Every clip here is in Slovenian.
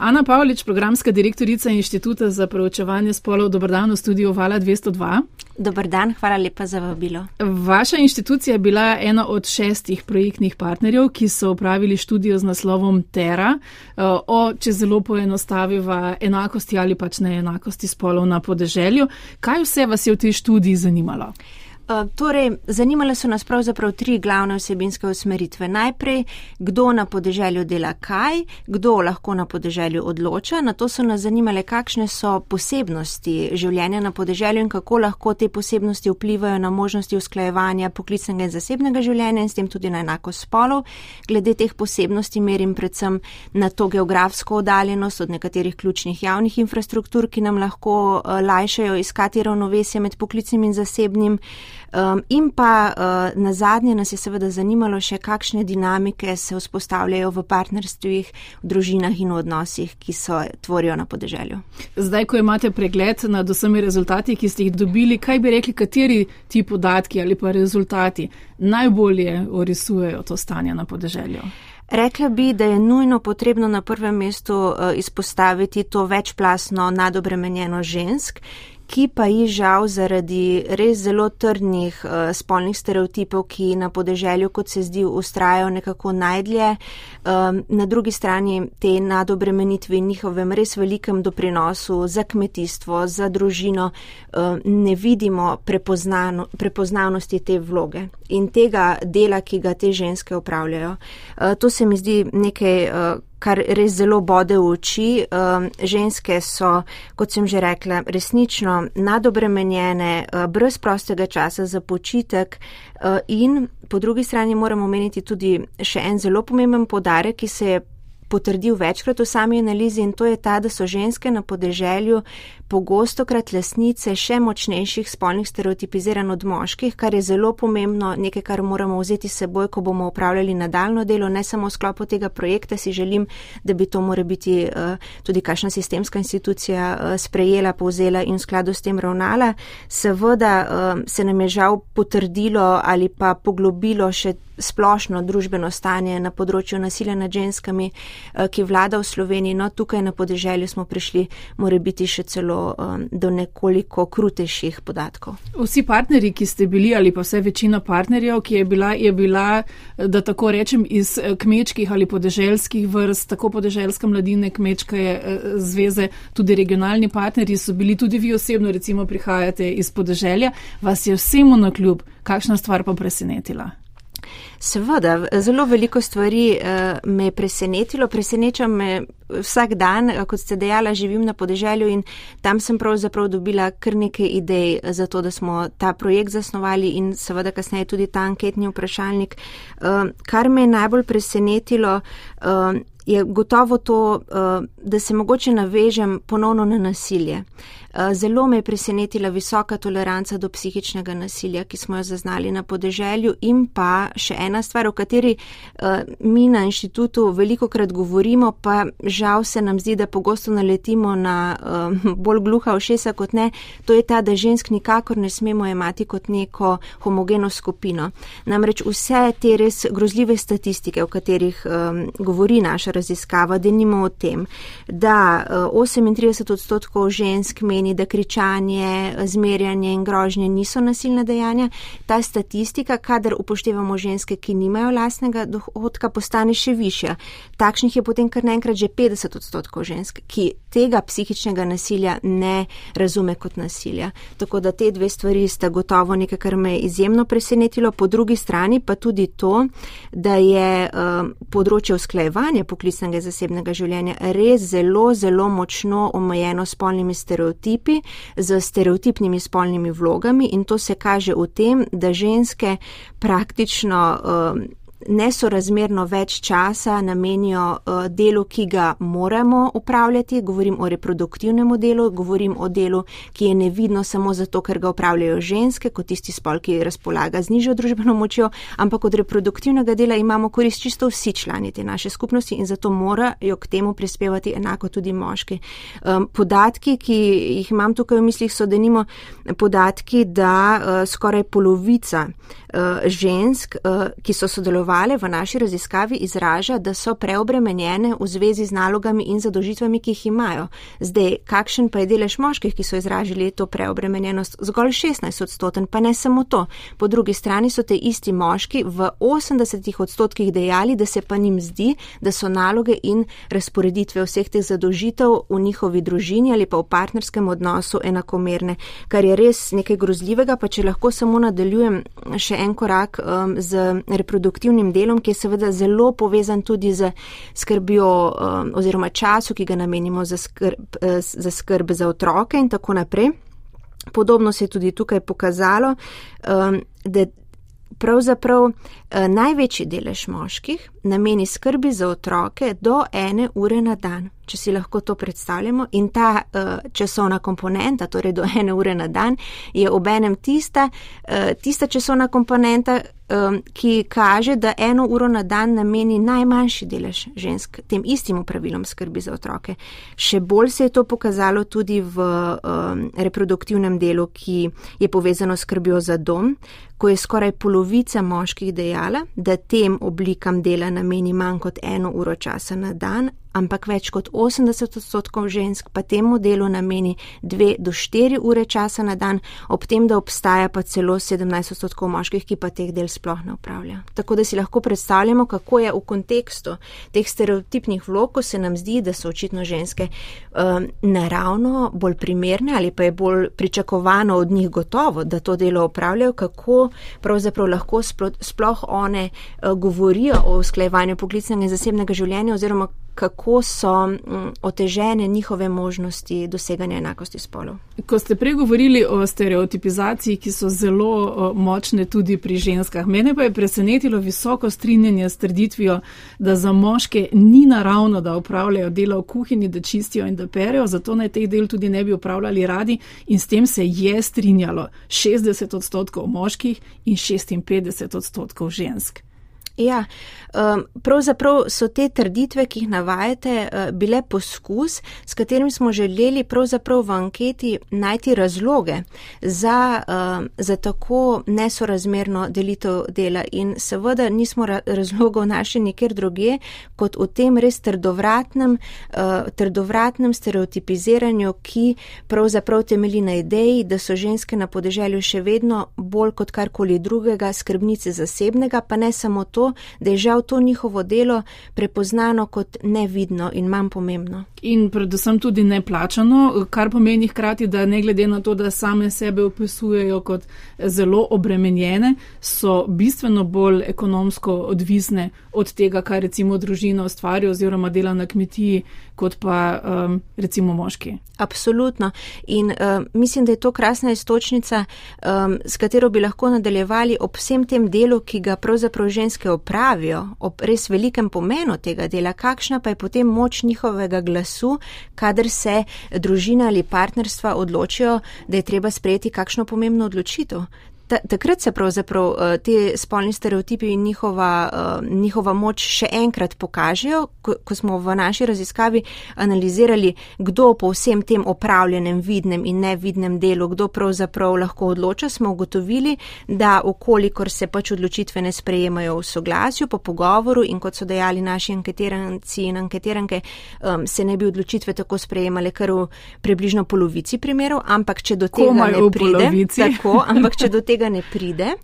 Ana Pavlič, programska direktorica Inštituta za preučevanje spolov, dobrodan v studiu Vala 202. Dobar dan, hvala lepa za vabilo. Vaša inštitucija je bila ena od šestih projektnih partnerjev, ki so upravili študijo z naslovom Terra eh, o, če zelo poenostaviva, enakosti ali pač neenakosti spolov na podeželju. Kaj vse vas je v tej študiji zanimalo? Eh, torej, zanimale so nas pravzaprav tri glavne vsebinske usmeritve. Najprej, kdo na podeželju dela kaj, kdo lahko na podeželju odloča, na to so nas zanimale, kakšne so posebnosti življenja na podeželju in kako lahko te posebnosti vplivajo na možnosti usklajevanja poklicnega in zasebnega življenja in s tem tudi na enako spolov. Glede teh posebnosti merim predvsem na to geografsko oddaljenost od nekaterih ključnih javnih infrastruktur, ki nam lahko uh, lajšajo iskati ravnovesje med poklicnim in zasebnim. Um, in pa uh, na zadnje nas je seveda zanimalo še, kakšne dinamike se vzpostavljajo v partnerstvih, v družinah in v odnosih, ki so tvorijo na podeželju. Zdaj, ko imate pregled nad vsemi rezultati, ki ste jih dobili, kaj bi rekli, kateri ti podatki ali pa rezultati najbolje orisujejo to stanje na podeželju? Rekla bi, da je nujno potrebno na prvem mestu uh, izpostaviti to večplasno nadobremenjeno žensk ki pa ji žal zaradi res zelo trdnih uh, spolnih stereotipov, ki na podeželju, kot se zdi, ustrajajo nekako najdlje, um, na drugi strani te nadobremenitve in njihovem res velikem doprinosu za kmetijstvo, za družino, um, ne vidimo prepoznavnosti te vloge in tega dela, ki ga te ženske upravljajo. Uh, to se mi zdi nekaj. Uh, kar res zelo bode v oči. Um, ženske so, kot sem že rekla, resnično nadobremenjene, uh, brez prostega časa za počitek uh, in po drugi strani moramo omeniti tudi še en zelo pomemben podarek, ki se je potrdil večkrat v sami analizi in to je ta, da so ženske na podeželju pogosto krat lasnice še močnejših spolnih stereotipiziran od moških, kar je zelo pomembno, nekaj, kar moramo vzeti seboj, ko bomo upravljali nadaljno delo, ne samo v sklopu tega projekta, si želim, da bi to mora biti uh, tudi kakšna sistemska institucija uh, sprejela, povzela in v skladu s tem ravnala. Seveda uh, se nam je žal potrdilo ali pa poglobilo še splošno družbeno stanje na področju nasilja nad ženskami, ki vlada v Sloveniji. No, tukaj na podeželju smo prišli, mora biti še celo um, do nekoliko krutejših podatkov. Vsi partnerji, ki ste bili ali pa vse večina partnerjev, ki je bila, je bila, da tako rečem, iz eh, kmečkih ali podeželskih vrst, tako podeželska mladine, kmečke eh, zveze, tudi regionalni partnerji so bili, tudi vi osebno recimo prihajate iz podeželja, vas je vsemu na kljub, kakšna stvar pa presenetila? Seveda, zelo veliko stvari uh, me je presenetilo. Preseneča me vsak dan, eh, kot ste dejala, živim na podeželju in tam sem pravzaprav dobila kar nekaj idej za to, da smo ta projekt zasnovali in seveda kasneje tudi ta anketni vprašalnik. Uh, kar me je najbolj presenetilo, uh, je gotovo to, uh, da se mogoče navežem ponovno na nasilje. Eh, zelo me je presenetila visoka toleranca do psihičnega nasilja, ki smo jo zaznali na podeželju in pa še ena stvar, o kateri eh, mi na inštitutu veliko krat govorimo, pa žal se nam zdi, da pogosto naletimo na eh, bolj gluha ošesa kot ne, to je ta, da žensk nikakor ne smemo imati kot neko homogeno skupino. Namreč vse te res grozljive statistike, o katerih govori naša raziskava, da nimo o tem, da 38 odstotkov žensk meni, da kričanje, zmerjanje in grožnje niso nasilne dejanja. Ta statistika, kadar upoštevamo ženske, ki nimajo lastnega dohodka, postane še višja. Takšnih je potem kar naenkrat že 50 odstotkov žensk, ki tega psihičnega nasilja ne razume kot nasilja. Tako da te dve stvari sta gotovo nekaj, kar me je izjemno presenetilo. Po drugi strani pa tudi to, da je um, področje usklajevanja poklicnega in zasebnega življenja res zelo, zelo močno omejeno s polnimi stereotipi z stereotipnimi spolnimi vlogami in to se kaže v tem, da ženske praktično uh, nesorazmerno več časa namenijo uh, delu, ki ga moramo upravljati. Govorim o reproduktivnem delu, govorim o delu, ki je nevidno samo zato, ker ga upravljajo ženske, kot tisti spol, ki razpolaga z nižjo družbeno močjo, ampak od reproduktivnega dela imamo korist čisto vsi člani te naše skupnosti in zato morajo k temu prispevati enako tudi moški. Podatki, ki jih imam tukaj v mislih, so denimo podatki, da uh, skoraj polovica uh, žensk, ki so sodelovali spraševali v naši raziskavi, izraža, da so preobremenjene v zvezi z nalogami in zadožitvami, ki jih imajo. Zdaj, kakšen pa je delež moških, ki so izražili to preobremenjenost? Zgolj 16 odstoten, pa ne samo to. Po drugi strani so te isti moški v 80 odstotkih dejali, da se pa njim zdi, da so naloge in razporeditve vseh teh zadožitev v njihovi družini ali pa v partnerskem odnosu enakomerne, kar je res nekaj grozljivega, pa če lahko samo nadaljujem še en korak um, z reproduktivnim delom, ki je seveda zelo povezan tudi z skrbjo um, oziroma času, ki ga namenimo za skrb, uh, za skrb za otroke in tako naprej. Podobno se je tudi tukaj pokazalo, um, da pravzaprav največji delež moških nameni skrbi za otroke do ene ure na dan, če si lahko to predstavljamo. In ta časovna komponenta, torej do ene ure na dan, je obenem tista, uh, tista časovna komponenta, um, ki kaže, da eno uro na dan nameni najmanjši delež žensk tem istim upravilom skrbi za otroke. Še bolj se je to pokazalo tudi v um, reproduktivnem delu, ki je povezano s skrbjo za dom, ko je skoraj polovica moških dejala, da tem oblikam dela nameni manj kot eno uro časa na dan ampak več kot 80 odstotkov žensk pa temu delu nameni 2 do 4 ure časa na dan, ob tem, da obstaja pa celo 17 odstotkov moških, ki pa teh del sploh ne upravlja. Tako da si lahko predstavljamo, kako je v kontekstu teh stereotipnih vlog, ko se nam zdi, da so očitno ženske um, naravno bolj primerne ali pa je bolj pričakovano od njih gotovo, da to delo upravljajo, kako pravzaprav lahko sploh one uh, govorijo o usklajevanju poklicnega in zasebnega življenja oziroma kako so mm, otežene njihove možnosti doseganja enakosti spolov. Ko ste pregovorili o stereotipizaciji, ki so zelo močne tudi pri ženskah, mene pa je presenetilo visoko strinjanje s trditvijo, da za moške ni naravno, da upravljajo delo v kuhinji, da čistijo in da perejo, zato naj teh del tudi ne bi upravljali radi in s tem se je strinjalo 60 odstotkov moških in 56 odstotkov žensk. Ja, um, pravzaprav so te trditve, ki jih navajate, uh, bile poskus, s katerim smo želeli pravzaprav v anketi najti razloge za, um, za tako nesorazmerno delitev dela. In seveda nismo razlogov našli nikjer druge, kot v tem res trdovratnem, uh, trdovratnem stereotipiziranju, ki pravzaprav temeli na ideji, da so ženske na podeželju še vedno bolj kot karkoli drugega skrbnice zasebnega, pa ne samo to, da je žal to njihovo delo prepoznano kot nevidno in manj pomembno. In predvsem tudi neplačano, kar pomeni hkrati, da ne glede na to, da same sebe opisujejo kot zelo obremenjene, so bistveno bolj ekonomsko odvisne od tega, kar recimo družina ustvari oziroma dela na kmetiji, kot pa um, recimo moški. Absolutno. In uh, mislim, da je to krasna istočnica, um, s katero bi lahko nadaljevali ob vsem tem delu, ki ga pravzaprav ženske opravijo, ob res velikem pomenu tega dela, kakšna pa je potem moč njihovega glasu, kadar se družina ali partnerstva odločijo, da je treba sprejeti kakšno pomembno odločitev ta, takrat se pravzaprav uh, te spolni stereotipi in njihova, uh, njihova moč še enkrat pokažejo, ko, ko smo v naši raziskavi analizirali, kdo po vsem tem opravljenem vidnem in nevidnem delu, kdo pravzaprav lahko odloča, smo ugotovili, da okolikor se pač odločitve ne sprejemajo v soglasju, po pogovoru in kot so dejali naši anketiranci in anketiranke, um, se ne bi odločitve tako sprejemale kar v približno polovici primerov, ampak če do tega Komaj ne pride, tako, ampak če do tega tega ne pride,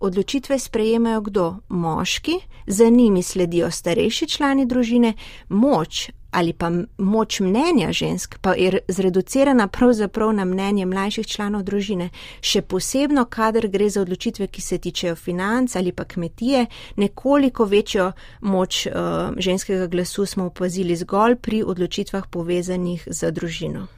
odločitve sprejemajo kdo? Moški, za njimi sledijo starejši člani družine, moč ali pa moč mnenja žensk pa je zreducirana pravzaprav na mnenje mlajših članov družine. Še posebno, kadar gre za odločitve, ki se tičejo financ ali pa kmetije, nekoliko večjo moč uh, ženskega glasu smo opazili zgolj pri odločitvah povezanih z družino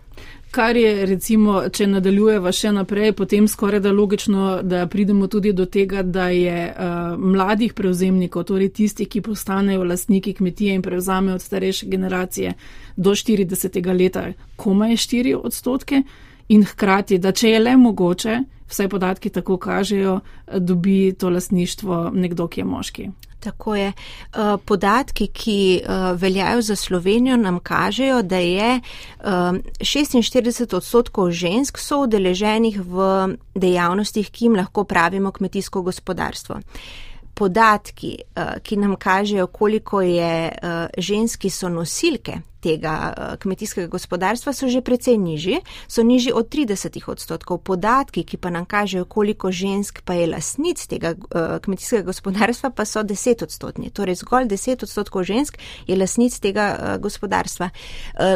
kar je, recimo, če nadaljujeva še naprej, potem skoraj da logično, da pridemo tudi do tega, da je uh, mladih prevzemnikov, torej tistih, ki postanejo lastniki kmetije in prevzamejo od starejše generacije do 40. leta, komaj 4 odstotke. In hkrati, da če je le mogoče, vse podatki tako kažejo, dobi to lastništvo nekdo, ki je moški. Tako je. Eh, podatki, ki eh, veljajo za Slovenijo, nam kažejo, da je 46 eh, odstotkov žensk so udeleženih v dejavnostih, ki jim lahko pravimo kmetijsko gospodarstvo. podatki, ki nam kažejo, koliko je ženski so nosilke tega uh, kmetijskega gospodarstva, so že precej nižji, so nižji od 30 odstotkov. Podatki, ki pa nam kažejo, koliko žensk pa je lasnic tega uh, kmetijskega gospodarstva, pa so 10 odstotni. Torej zgolj 10 odstotkov žensk je lasnic tega uh, gospodarstva.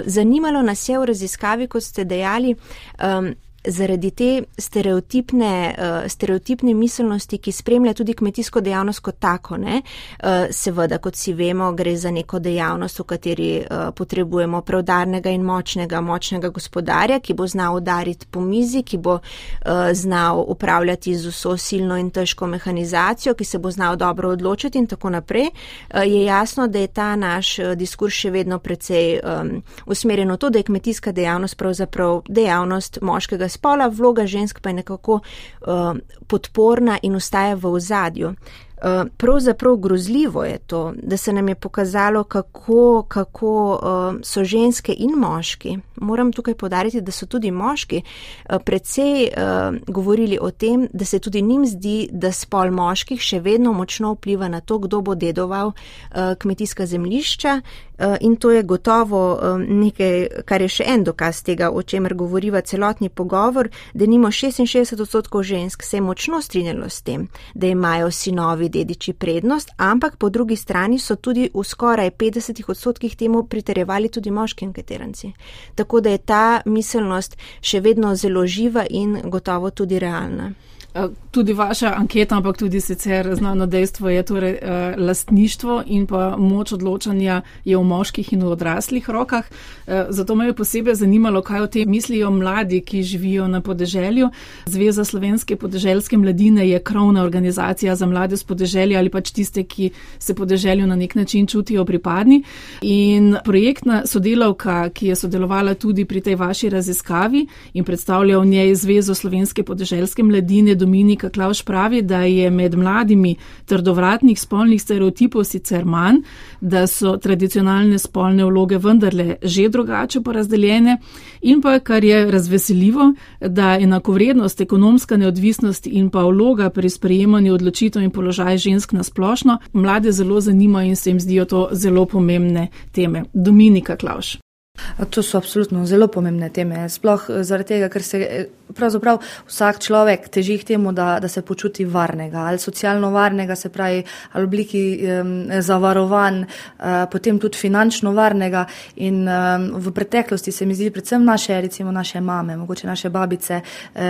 Zanimalo nas je v raziskavi, kot ste dejali, um, zaradi te stereotipne, uh, stereotipne miselnosti, ki spremlja tudi kmetijsko dejavnost kot tako. Ne? Uh, seveda, kot si vemo, gre za neko dejavnost, v kateri uh, potrebujemo preudarnega in močnega, močnega gospodarja, ki bo znal udariti po mizi, ki bo uh, znal upravljati z vso silno in težko mehanizacijo, ki se bo znal dobro odločiti in tako naprej. Uh, je jasno, da je ta naš diskurs še vedno precej um, usmerjen v to, da je kmetijska dejavnost pravzaprav dejavnost moškega spola, vloga žensk pa je nekako uh, podporna in ustaja v ozadju. Eh, pravzaprav grozljivo je to, da se nam je pokazalo, kako, kako uh, so ženske in moški. Moram tukaj podariti, da so tudi moški uh, predvsej govorili o tem, da se tudi njim zdi, da spol moških še vedno močno vpliva na to, kdo bo dedoval kmetijska zemlišča. In to je gotovo nekaj, kar je še en dokaz tega, o čemer govoriva celotni pogovor, da nimo 66 odstotkov žensk se je močno strinjalo s tem, da imajo sinovi dediči prednost, ampak po drugi strani so tudi v skoraj 50 odstotkih temu pritarjevali tudi moški anketeranci. Tako da je ta miselnost še vedno zelo živa in gotovo tudi realna. Eh, tudi vaša anketa, ampak tudi sicer znano dejstvo je torej eh, lastništvo in pa moč odločanja je v moških in v odraslih rokah. Eh, zato me je posebej zanimalo, kaj o tem mislijo mladi, ki živijo na podeželju. Zveza slovenske podeželske mladine je krovna organizacija za mlade z podeželja ali pač tiste, ki se podeželju na nek način čutijo pripadni. In projektna sodelavka, ki je sodelovala tudi pri tej vaši raziskavi in predstavlja v njej Zvezo slovenske podeželske mladine, Dominika Klauš pravi, da je med mladimi trdovratnih spolnih stereotipov sicer manj, da so tradicionalne spolne vloge vendarle že drugače porazdeljene in pa, kar je razveseljivo, da enakovrednost, ekonomska neodvisnost in pa vloga pri sprejemanju odločitev in položaj žensk na splošno mlade zelo zanimajo in se jim zdijo to zelo pomembne teme. Dominika Klauš. To so absolutno zelo pomembne teme, sploh eh, zaradi tega, ker se eh, pravzaprav vsak človek teži k temu, da, da se počuti varnega ali socialno varnega, se pravi, ali v obliki um, zavarovan, uh, potem tudi finančno varnega. In um, v preteklosti se mi zdi, predvsem naše, recimo naše mame, mogoče naše babice, uh,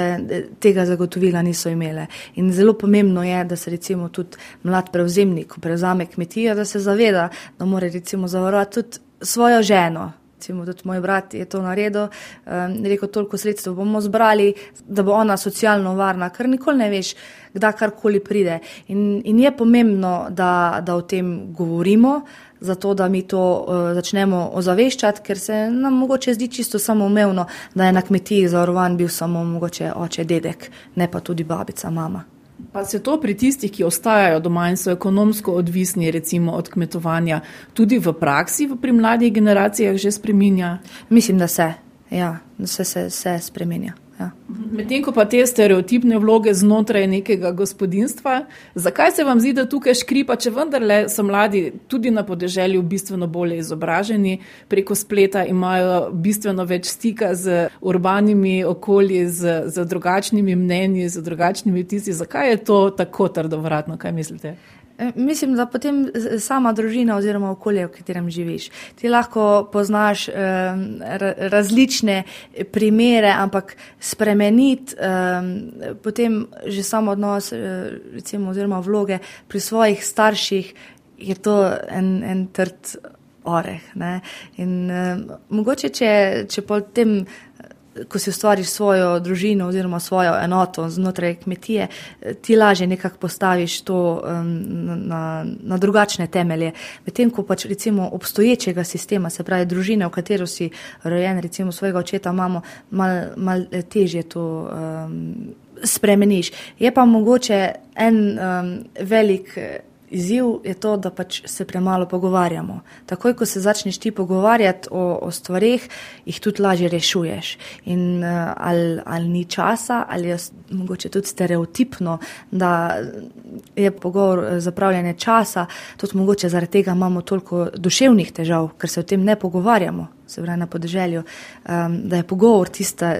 tega zagotovila niso imele. In zelo pomembno je, da se recimo tudi mlad prevzemnik, ko prevzame kmetijo, da se zaveda, da mora recimo zavarovati tudi svojo ženo. Recimo, tudi moj brat je to naredil, um, rekel, toliko sredstev bomo zbrali, da bo ona socialno varna, ker nikoli ne veš, kdaj karkoli pride. In, in je pomembno, da, da o tem govorimo, zato da mi to uh, začnemo ozaveščati, ker se nam mogoče zdi čisto samoumevno, da je na kmetiji zavarovan bil samo mogoče oče, dedek, ne pa tudi babica, mama. Pa se to pri tistih, ki ostajajo doma in so ekonomsko odvisni recimo od kmetovanja, tudi v praksi pri mladih generacijah že spreminja? Mislim, da se, ja, da se, se, se spreminja. Ja. Medtem ko pa te stereotipne vloge znotraj nekega gospodinstva, zakaj se vam zdi, da tukaj škripa, če vendarle so mladi tudi na podeželju bistveno bolje izobraženi, preko spleta imajo bistveno več stika z urbanimi okolji, z, z drugačnimi mnenji, z drugačnimi vtisi. Zakaj je to tako trdovratno, kaj mislite? E, mislim, da potem sama družina oziroma okolje, v katerem živiš. Ti lahko poznaš eh, različne primere, ampak spremeniti eh, potem že samo odnos eh, recimo, oziroma vloge pri svojih starših je to en, en trd oreh. Ne? In eh, mogoče, če, če potem ko si ustvariš svojo družino oziroma svojo enoto znotraj kmetije, ti lažje nekako postaviš to um, na, na drugačne temelje. Medtem, ko pač recimo obstoječega sistema, se pravi družine, v katero si rojen, recimo svojega očeta, imamo mal, mal težje to um, spremeniš. Je pa mogoče en um, velik izziv je to, da pač se premalo pogovarjamo. Takoj, ko se začneš ti pogovarjati o, o stvarih, jih tudi lažje rešuješ. In uh, ali, ali ni časa, ali je mogoče tudi stereotipno, da je pogovor eh, zapravljanje časa, tudi mogoče zaradi tega imamo toliko duševnih težav, ker se o tem ne pogovarjamo se pravi na podeželju, um, da je pogovor tista,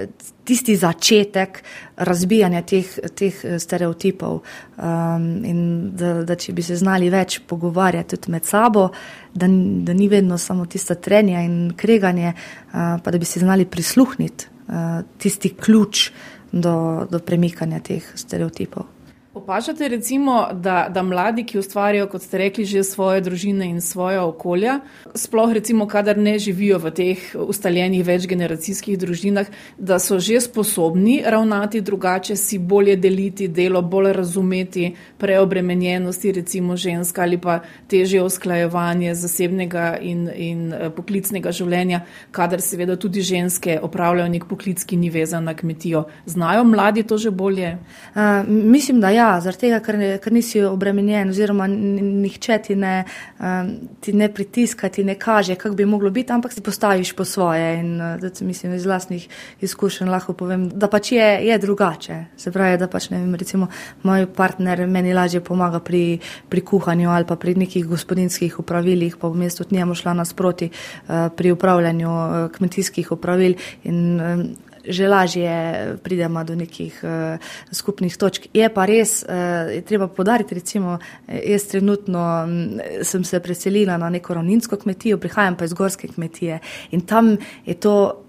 tisti začetek razbijanja teh, teh eh, stereotipov um, in da, da če bi se znali več pogovarjati tudi med sabo, da, da ni vedno samo tista trenja in kreganje, uh, pa da bi se znali prisluhniti uh, tisti ključ do, do premikanja teh stereotipov. Opažate recimo, da, da mladi, ki ustvarjajo, kot ste rekli, že svoje družine in svoje okolja, sploh recimo, kadar ne živijo v teh ustaljenih večgeneracijskih družinah, da so že sposobni ravnati drugače, si bolje deliti delo, bolj razumeti preobremenjenosti recimo ženska ali pa težje usklajevanje zasebnega in, in eh, poklicnega življenja, kadar seveda tudi ženske opravljajo nek poklic, ki ni vezan na kmetijo. Znajo mladi to že bolje? Uh, mislim, da ja zaradi tega, ker, ker nisi obremenjen, oziroma nihče ti ne, um, ti ne pritiska, ti ne kaže, kako bi moglo biti, ampak si postaviš po svoje. In da, mislim, iz vlastnih izkušenj lahko povem, da pač je, je drugače. Se pravi, da pač ne vem, recimo moj partner meni lažje pomaga pri, pri kuhanju ali pa pri nekih gospodinskih upravilih, pa v mestu njemu šla nasproti uh, pri upravljanju uh, kmetijskih upravil. In, um, že lažje pridemo do nekih uh, skupnih točk. Je pa res, uh, je treba podariti, recimo, jaz trenutno um, sem se preselila na neko ravninsko kmetijo, prihajam pa iz gorske kmetije in tam je to.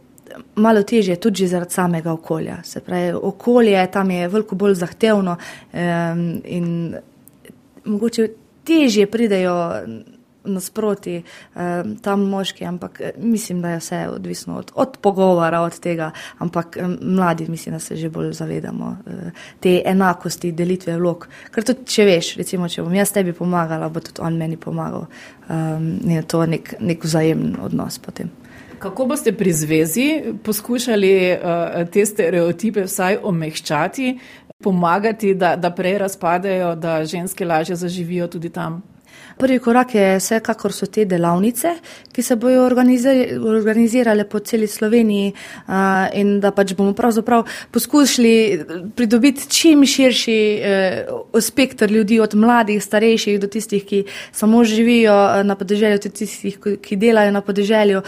Malo težje je tudi zaradi samega okolja. Se pravi, okolje tam je veliko bolj zahtevno um, in mogoče težje pridejo nasproti eh, tam moški, ampak eh, mislim, da je vse odvisno od, od pogovora, od tega, ampak eh, mladi mislim, da se že bolj zavedamo eh, te enakosti, delitve vlog. Ker tudi, če veš, recimo, če bom jaz tebi pomagala, bo tudi on meni pomagal. Um, je to nek, nek vzajemen odnos potem. Kako boste pri zvezi poskušali uh, te stereotipe vsaj omehčati, pomagati, da, da prej razpadejo, da ženske lažje zaživijo tudi tam? Prvi korak je vsekakor so te delavnice, ki se bojo organizirale po celi Sloveniji in da pač bomo pravzaprav poskušali pridobiti čim širši e, spektr ljudi, od mladih, starejših do tistih, ki samo živijo e, na podeželju, tudi tistih, ki delajo na podeželju.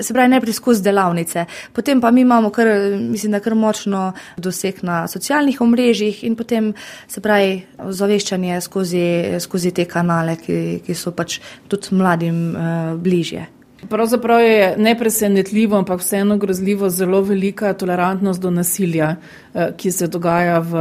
Se pravi, najprej skozi delavnice. Potem pa mi imamo kar, mislim, da kar močno doseg na socialnih omrežjih in potem se pravi, zaveščanje skozi, skozi te kanale, ki, ki so pač tudi mladim uh, bližje. Pravzaprav je nepresenetljivo, ampak vseeno grozljivo zelo velika tolerantnost do nasilja, eh, ki se dogaja v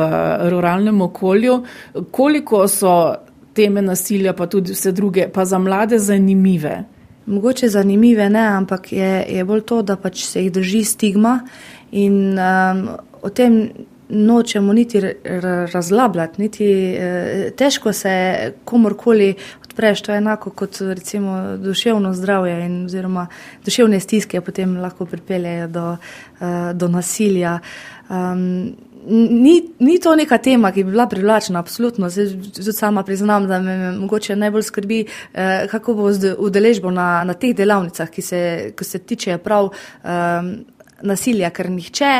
ruralnem okolju. Koliko so teme nasilja, pa tudi vse druge, pa za mlade zanimive? Mogoče zanimive ne, ampak je, je bolj to, da pač se jih drži stigma in um, o tem nočemo niti razlabljati, niti eh, težko se komorkoli odpreš. To je enako kot recimo duševno zdravje in oziroma duševne stiske potem lahko pripeljejo do, eh, do nasilja. Um, Ni, ni to neka tema, ki bi bila privlačna, absolutno. Zdaj, tudi sama priznam, da me mogoče najbolj skrbi, eh, kako bo z udeležbo na, na teh delavnicah, ki se, ki se tiče prav eh, nasilja, ker nihče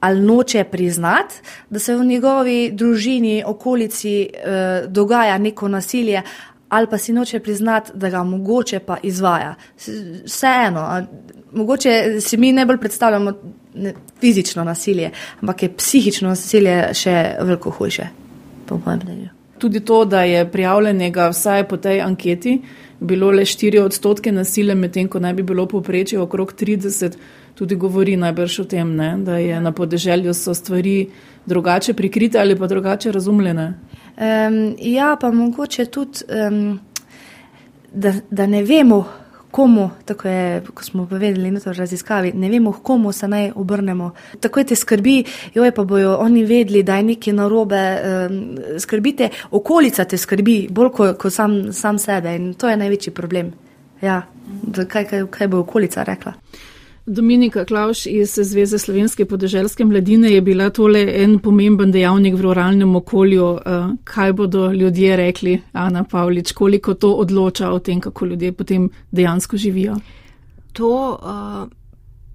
ali noče priznati, da se v njegovi družini, okolici eh, dogaja neko nasilje, ali pa si noče priznati, da ga mogoče pa izvaja. Vseeno, mogoče si mi najbolj predstavljamo ne, fizično nasilje, ampak je psihično nasilje še veliko hujše, po mojem mnenju. Tudi to, da je prijavljenega vsaj po tej anketi bilo le 4 odstotke nasilja, medtem ko naj bi bilo povprečje okrog 30 tudi govori najbrž o tem, ne? da je na podeželju so stvari drugače prikrite ali pa drugače razumljene. Um, ja, pa mogoče tudi, um, da, da ne vemo, komu, tako je, ko smo povedali na to raziskavi, ne vemo, komu se naj obrnemo. Tako je te skrbi, joj pa bojo oni vedli, da je nekaj narobe, um, skrbite, okolica te skrbi, bolj kot ko sam, sam sebe in to je največji problem. Ja, kaj, kaj, kaj bo okolica rekla? Dominika Klauš iz Zveze slovenske podeželske mladine je bila tole en pomemben dejavnik v ruralnem okolju. Eh, kaj bodo ljudje rekli, Ana Pavlič, koliko to odloča o tem, kako ljudje potem dejansko živijo? To uh,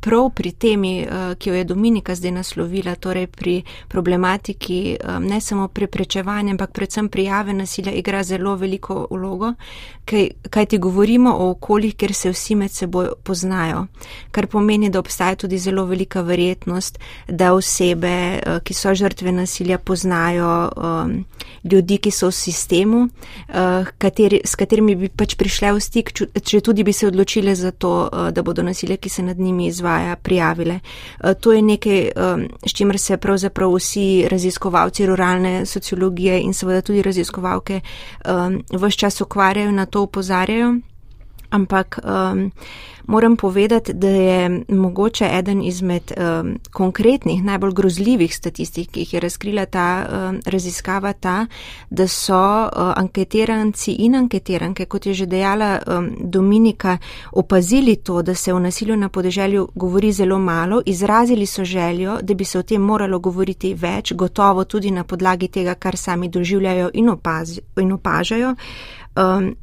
prav pri temi, eh, ki jo je Dominika zdaj naslovila, torej pri problematiki eh, ne samo preprečevanja, ampak predvsem prijave nasilja, igra zelo veliko vlogo, kaj, kaj ti govorimo o okoljih, kjer se vsi med seboj poznajo, kar pomeni, da obstaja tudi zelo velika verjetnost, da osebe, eh, ki so žrtve nasilja, poznajo ljudi, ki so v sistemu, kateri, s katerimi bi pač prišle v stik, če tudi bi se odločile za to, da bodo nasilje, ki se nad njimi izvaja, izvaja, prijavile. Eh, to je nekaj, s čimer se pravzaprav vsi raziskovalci ruralne sociologije in seveda tudi raziskovalke vse čas ukvarjajo, na to upozarjajo. Ampak um, moram povedati, da je mogoče eden izmed um, konkretnih, najbolj grozljivih statistik, ki jih je razkrila ta um, raziskava, ta, da so uh, anketiranci in anketiranke, kot je že dejala um, Dominika, opazili to, da se o nasilju na podeželju govori zelo malo, izrazili so željo, da bi se o tem moralo govoriti več, gotovo tudi na podlagi tega, kar sami doživljajo in, opaz, in opažajo. Um,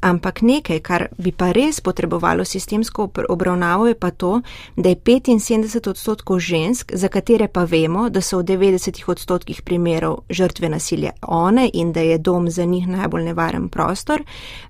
Ampak nekaj, kar bi pa res potrebovalo sistemsko obravnavo, je pa to, da je 75 odstotkov žensk, za katere pa vemo, da so v 90 odstotkih primerov žrtve nasilja one in da je dom za njih najbolj nevaren prostor,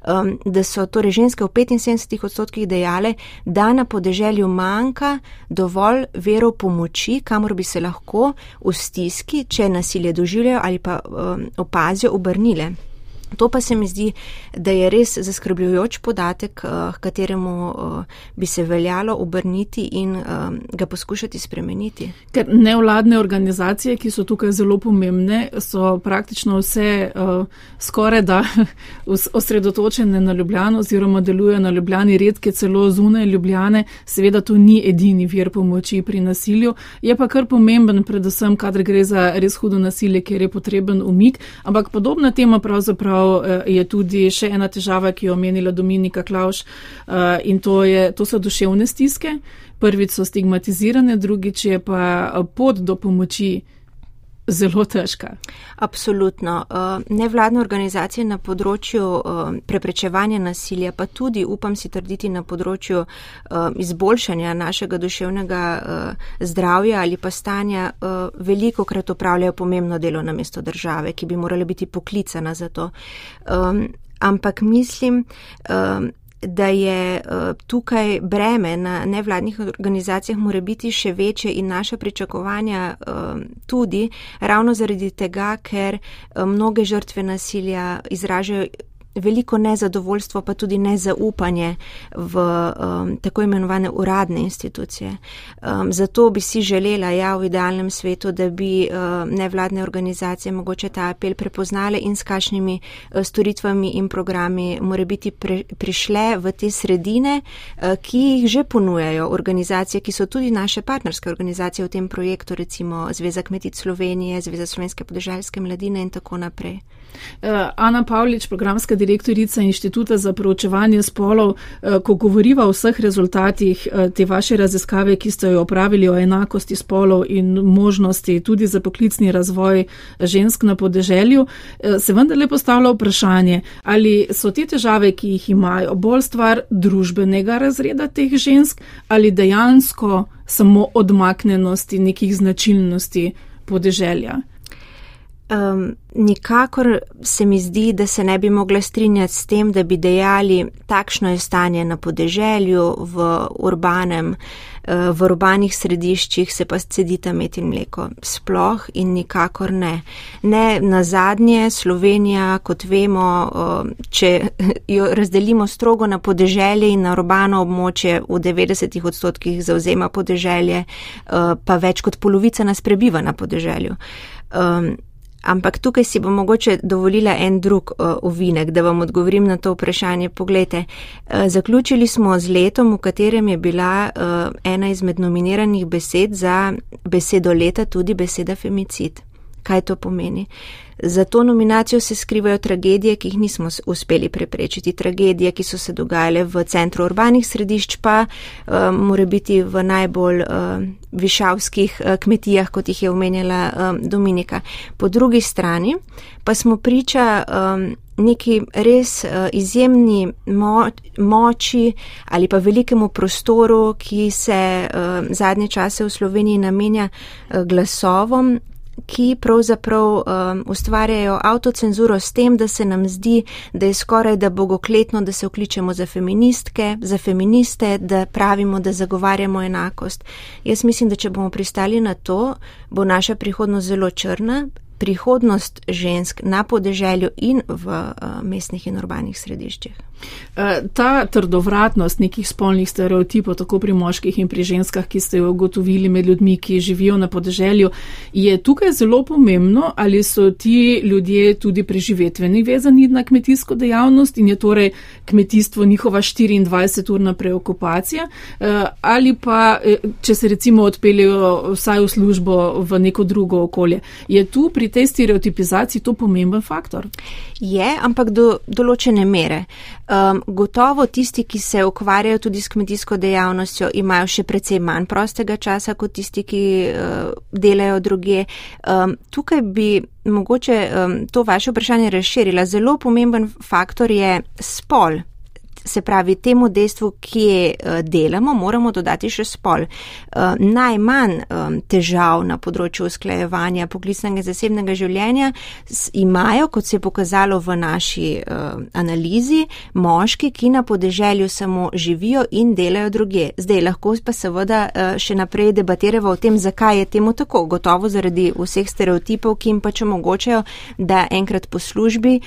um, da so torej ženske v 75 odstotkih dejale, da na podeželju manjka dovolj verov pomoči, kamor bi se lahko v stiski, če nasilje doživljajo ali pa um, opazijo, obrnile. To pa se mi zdi, da je res zaskrbljujoč podatek, eh, kateremu eh, bi se veljalo obrniti in eh, ga poskušati spremeniti. Ker nevladne organizacije, ki so tukaj zelo pomembne, so praktično vse skoraj da osredotočene na Ljubljano oziroma delujejo na Ljubljani, redke celo zunaj Ljubljane. Seveda to ni edini vir pomoči pri nasilju, je pa kar pomemben, predvsem, kadar gre za res hudo nasilje, kjer je potreben umik, ampak podobna tema pravzaprav pravzaprav eh, je tudi še ena težava, ki jo omenila Dominika Klauš eh, in to, je, to so duševne stiske. Prvič so stigmatizirane, drugič je pa eh, pot do pomoči zelo težka. Absolutno. Nevladne organizacije na področju preprečevanja nasilja, pa tudi, upam si trditi, na področju izboljšanja našega duševnega zdravja ali pa stanja, veliko krat upravljajo pomembno delo na mesto države, ki bi morala biti poklicana za to. Ampak mislim, da je eh, tukaj breme na nevladnih organizacijah mora biti še večje in naše pričakovanja eh, tudi ravno zaradi tega, ker eh, mnoge žrtve nasilja izražajo veliko nezadovoljstvo, pa tudi nezaupanje v um, tako imenovane uradne institucije. Um, zato bi si želela, ja, v idealnem svetu, da bi um, nevladne organizacije mogoče ta apel prepoznale in s kakšnimi uh, storitvami in programi more biti pre, prišle v te sredine, uh, ki jih že ponujajo organizacije, ki so tudi naše partnerske organizacije v tem projektu, recimo Zveza kmetic Slovenije, Zveza slovenske podeželjske mladine in tako naprej. Uh, Ana Pavlič, programska direktorica Inštituta za proučevanje spolov, uh, ko govoriva o vseh rezultatih uh, te vaše raziskave, ki ste jo opravili o enakosti spolov in možnosti tudi za poklicni razvoj žensk na podeželju, se vendarle postavlja vprašanje, ali so te težave, ki jih imajo, bolj stvar družbenega razreda teh žensk ali dejansko samo odmaknenosti nekih značilnosti podeželja. Um, nikakor se mi zdi, da se ne bi mogla strinjati s tem, da bi dejali, takšno je stanje na podeželju, v urbanem, uh, v urbanih središčih se pa cedita met in mleko. Sploh in nikakor ne. Ne na zadnje, Slovenija, kot vemo, uh, če jo razdelimo strogo na podeželje in na urbano območje, v 90 odstotkih zauzema podeželje, uh, pa več kot polovica nas prebiva na podeželju. Um, Ampak tukaj si bom mogoče dovolila en drug ovinek, da vam odgovorim na to vprašanje. Poglejte, uh, zaključili smo z letom, v katerem je bila uh, ena izmed nominiranih besed za besedo leta tudi beseda femicid. Kaj to pomeni? Za to nominacijo se skrivajo tragedije, ki jih nismo uspeli preprečiti. Tragedije, ki so se dogajale v centru urbanih središč, pa uh, more biti v najbolj uh, višavskih uh, kmetijah, kot jih je omenjala um, Dominika. Po drugi strani pa smo priča um, neki res uh, izjemni mo moči ali pa velikemu prostoru, ki se uh, zadnje čase v Sloveniji namenja uh, glasovom ki pravzaprav um, ustvarjajo avtocenzuro s tem, da se nam zdi, da je skoraj da bogokletno, da se vključemo za feministke, za feministe, da pravimo, da zagovarjamo enakost. Jaz mislim, da če bomo pristali na to, bo naša prihodnost zelo črna, prihodnost žensk na podeželju in v uh, mestnih in urbanih središčih. Eh, ta trdovratnost nekih spolnih stereotipov, tako pri moških in pri ženskah, ki ste jo ugotovili med ljudmi, ki živijo na podeželju, je tukaj zelo pomembno, ali so ti ljudje tudi preživetveni vezani na kmetijsko dejavnost in je torej kmetijstvo njihova 24-urna preokupacija, eh, ali pa, če se recimo odpeljajo vsaj v službo v neko drugo okolje. Je tu pri tej stereotipizaciji to pomemben faktor? Je, ampak do določene mere. Um, gotovo tisti, ki se ukvarjajo tudi s kmetijsko dejavnostjo, imajo še precej manj prostega časa kot tisti, ki uh, delajo druge. Um, tukaj bi mogoče um, to vaše vprašanje razširila. Zelo pomemben faktor je spol se pravi, temu dejstvu, kje uh, delamo, moramo dodati še spol. Uh, najmanj težav na področju usklajevanja poklicnega in zasebnega življenja imajo, kot se je pokazalo v naši uh, analizi, moški, ki na podeželju samo živijo in delajo druge. Zdaj lahko pa seveda še naprej debatiramo o tem, zakaj je temu tako. Gotovo zaradi vseh stereotipov, ki jim pač omogočajo, da enkrat po službi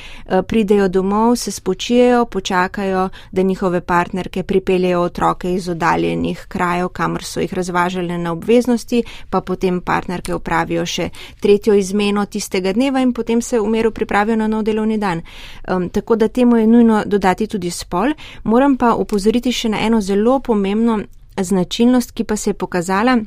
pridejo domov, se spočijejo, počakajo, da njihove partnerke pripeljejo otroke iz oddaljenih krajev, kamor so jih razvažali na obveznosti, pa potem partnerke upravijo še tretjo izmeno tistega dneva in potem se v meru pripravijo na nov delovni dan. Um, tako da temu je nujno dodati tudi spol. Moram pa upozoriti še na eno zelo pomembno značilnost, ki pa se je pokazala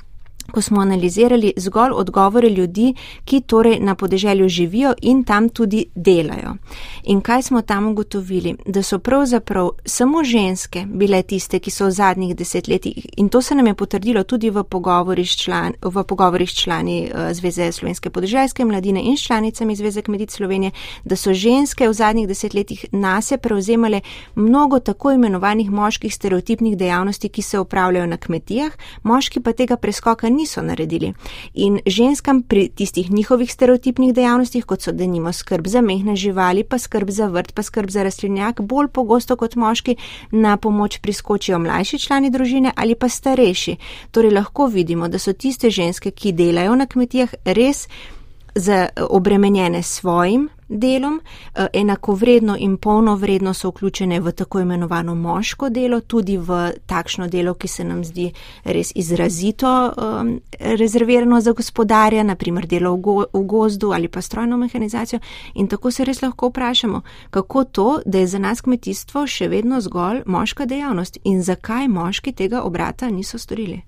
ko smo analizirali zgolj odgovore ljudi, ki torej na podeželju živijo in tam tudi delajo. In kaj smo tam ugotovili? Da so pravzaprav samo ženske bile tiste, ki so v zadnjih desetletjih, in to se nam je potrdilo tudi v pogovorih s član, člani uh, Zveze slovenske podeželjske mladine in članicami Zveze kmetic Slovenije, da so ženske v zadnjih desetletjih nase prevzemale mnogo tako imenovanih moških stereotipnih dejavnosti, ki se upravljajo na kmetijah, moški pa tega preskoka niso naredili. In ženskam pri tistih njihovih stereotipnih dejavnostih, kot so denimo skrb za mehne živali, pa skrb za vrt, pa skrb za rastlinjak, bolj pogosto kot moški na pomoč priskočijo mlajši člani družine ali pa starejši. Torej lahko vidimo, da so tiste ženske, ki delajo na kmetijah, res obremenjene svojim delom, eh, enakovredno in polnovredno so vključene v tako imenovano moško delo, tudi v takšno delo, ki se nam zdi res izrazito um, rezervirano za gospodarja, naprimer delo v, go, v gozdu ali pa strojno mehanizacijo. In tako se res lahko vprašamo, kako to, da je za nas kmetijstvo še vedno zgolj moška dejavnost in zakaj moški tega obrata niso storili.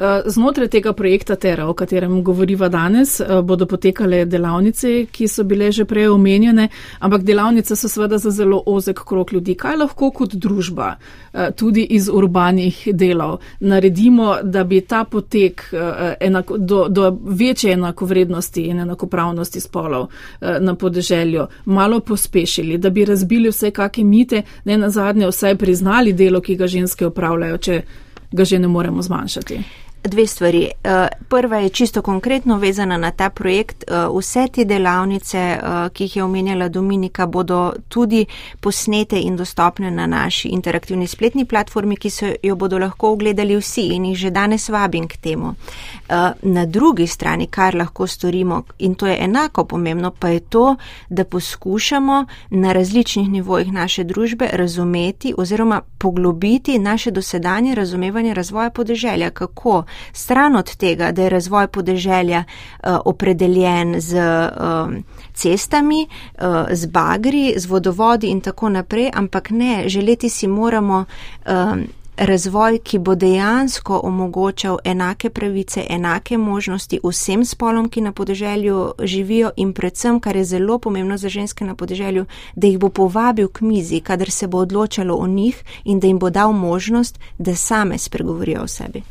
Eh, znotraj tega projekta Tera, o katerem govoriva danes, eh, bodo potekale delavnice, ki so bile že prej omenjene, ampak delavnice so seveda za zelo ozek krok ljudi. Kaj lahko kot družba, eh, tudi iz urbanih delov, naredimo, da bi ta potek enako, do, do večje enakovrednosti in enakopravnosti spolov na podeželju malo pospešili, da bi razbili vse kakšne mite, ne na zadnje vsaj priznali delo, ki ga ženske upravljajo, če ga že ne moremo zmanjšati dve stvari. Eh, prva je čisto konkretno vezana na ta projekt. Eh, vse te delavnice, eh, ki jih je omenjala Dominika, bodo tudi posnete in dostopne na naši interaktivni spletni platformi, ki se jo bodo lahko ogledali vsi in jih že danes vabim k temu. Na drugi strani, kar lahko storimo, in to je enako pomembno, pa je to, da poskušamo na različnih nivojih naše družbe razumeti oziroma poglobiti naše dosedanje razumevanje razvoja podeželja. Kako? Stran od tega, da je razvoj podeželja uh, opredeljen z uh, cestami, uh, z bagri, z vodovodi in tako naprej, ampak ne, želeti si moramo razvoj, ki bo dejansko omogočal enake pravice, enake možnosti vsem spolom, ki na podeželju živijo in predvsem, kar je zelo pomembno za ženske na podeželju, da jih bo povabil k mizi, kadar se bo odločalo o njih in da jim bo dal možnost, da same spregovorijo o sebi.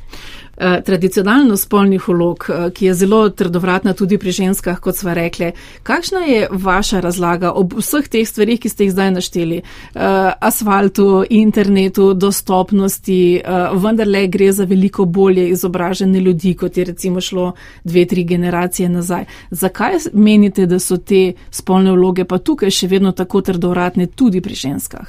Eh, tradicionalno spolnih vlog, eh, ki je zelo trdovratna tudi pri ženskah, kot sva rekli. Kakšna je vaša razlaga ob vseh teh stvarih, ki ste jih zdaj našteli? Eh, asfaltu, internetu, dostopnosti, vendarle gre za veliko bolje izobražene ljudi, kot je recimo šlo dve, tri generacije nazaj. Zakaj menite, da so te spolne vloge pa tukaj še vedno tako trdovratne tudi pri ženskah?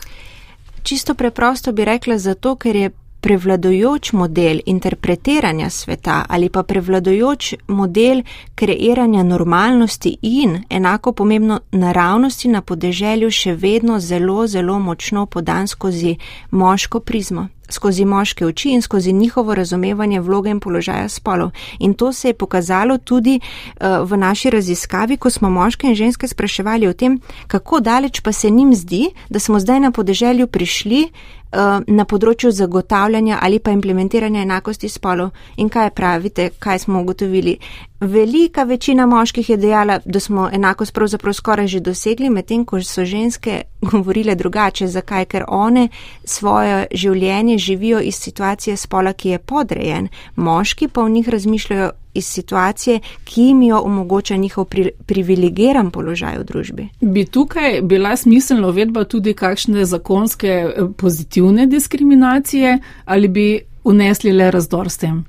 Čisto preprosto bi rekla zato, ker je prevladojoč model interpretiranja sveta ali pa prevladojoč model kreiranja normalnosti in enako pomembno naravnosti na podeželju še vedno zelo, zelo močno podan skozi moško prizmo skozi moške oči in skozi njihovo razumevanje vloge in položaja spolov. In to se je pokazalo tudi uh, v naši raziskavi, ko smo moške in ženske spraševali o tem, kako daleč pa se njim zdi, da smo zdaj na podeželju prišli na področju zagotavljanja ali pa implementiranja enakosti spolov. In kaj pravite, kaj smo ugotovili? Velika večina moških je dejala, da smo enakost pravzaprav skoraj že dosegli, medtem ko so ženske govorile drugače. Zakaj? Ker one svoje življenje živijo iz situacije spola, ki je podrejen. Moški pa v njih razmišljajo iz situacije, ki jim jo omogoča njihov pri, privilegiran položaj v družbi. Bi tukaj bila smiselna uvedba tudi kakšne zakonske eh, pozitivne diskriminacije ali bi unesli le razdor s tem?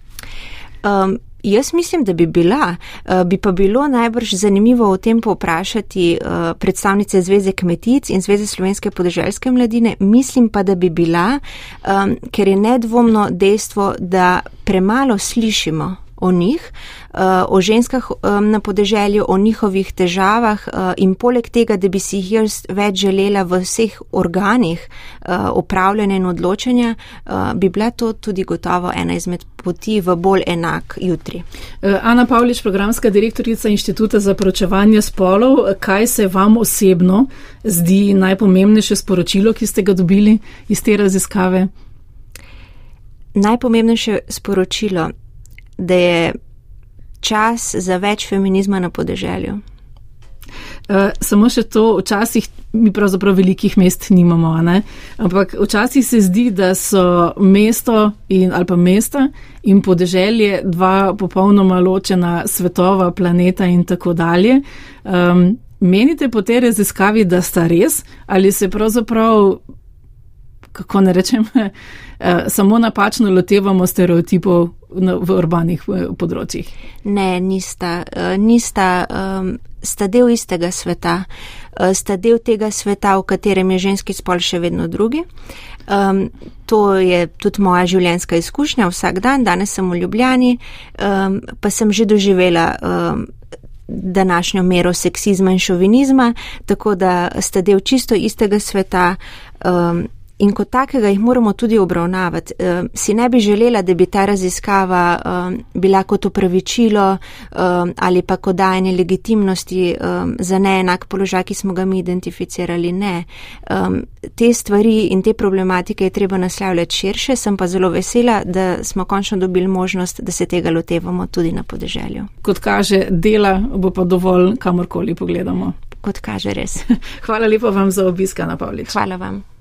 Um, Jaz mislim, da bi bila, uh, bi pa bilo najbrž zanimivo o tem povprašati uh, predstavnice Zveze kmetic in Zveze slovenske podeželske mladine. Mislim pa, da bi bila, um, ker je nedvomno dejstvo, da premalo slišimo o njih, eh, o ženskah na podeželju, o njihovih težavah eh, in poleg tega, da bi si jih jaz več želela v vseh organih eh, upravljanja in odločanja, bi bila to tudi gotovo ena izmed poti v bolj enak jutri. Ana Pavlič, programska direktorica Inštituta za poročevanje spolov, kaj se vam osebno zdi najpomembnejše sporočilo, ki ste ga dobili iz te raziskave? Najpomembnejše sporočilo da je čas za več feminizma na podeželju. Uh, samo še to, včasih mi pravzaprav velikih mest nimamo, ne? ampak včasih se zdi, da so mesto in, ali pa mesta in podeželje dva popolnoma ločena svetova, planeta in tako dalje. Um, menite po tej raziskavi, da sta res ali se pravzaprav, kako ne rečem, uh, samo napačno lotevamo stereotipov v urbanih eh, področjih. Ne, nista. Eh, nista um, sta del istega sveta. Eh, sta del tega sveta, v katerem je ženski spol še vedno drugi. Um, to je tudi moja življenjska izkušnja vsak dan. Danes sem v Ljubljani, um, pa sem že doživela. Um, današnjo mero seksizma in šovinizma, tako da sta del čisto istega sveta. Um, In kot takega jih moramo tudi obravnavati. E, si ne bi želela, da bi ta raziskava e, bila kot upravičilo e, ali pa kot dajanje legitimnosti za neenak položaj, ki smo ga mi identificirali. Ne. Te stvari in te problematike je treba naslavljati širše, sem pa zelo vesela, da smo končno dobili možnost, da se tega lotevamo tudi na podeželju. Kot kaže, dela bo pa dovolj, kamorkoli pogledamo. Kot kaže res. Hvala lepa vam za obiska na Pavlič. Hvala vam.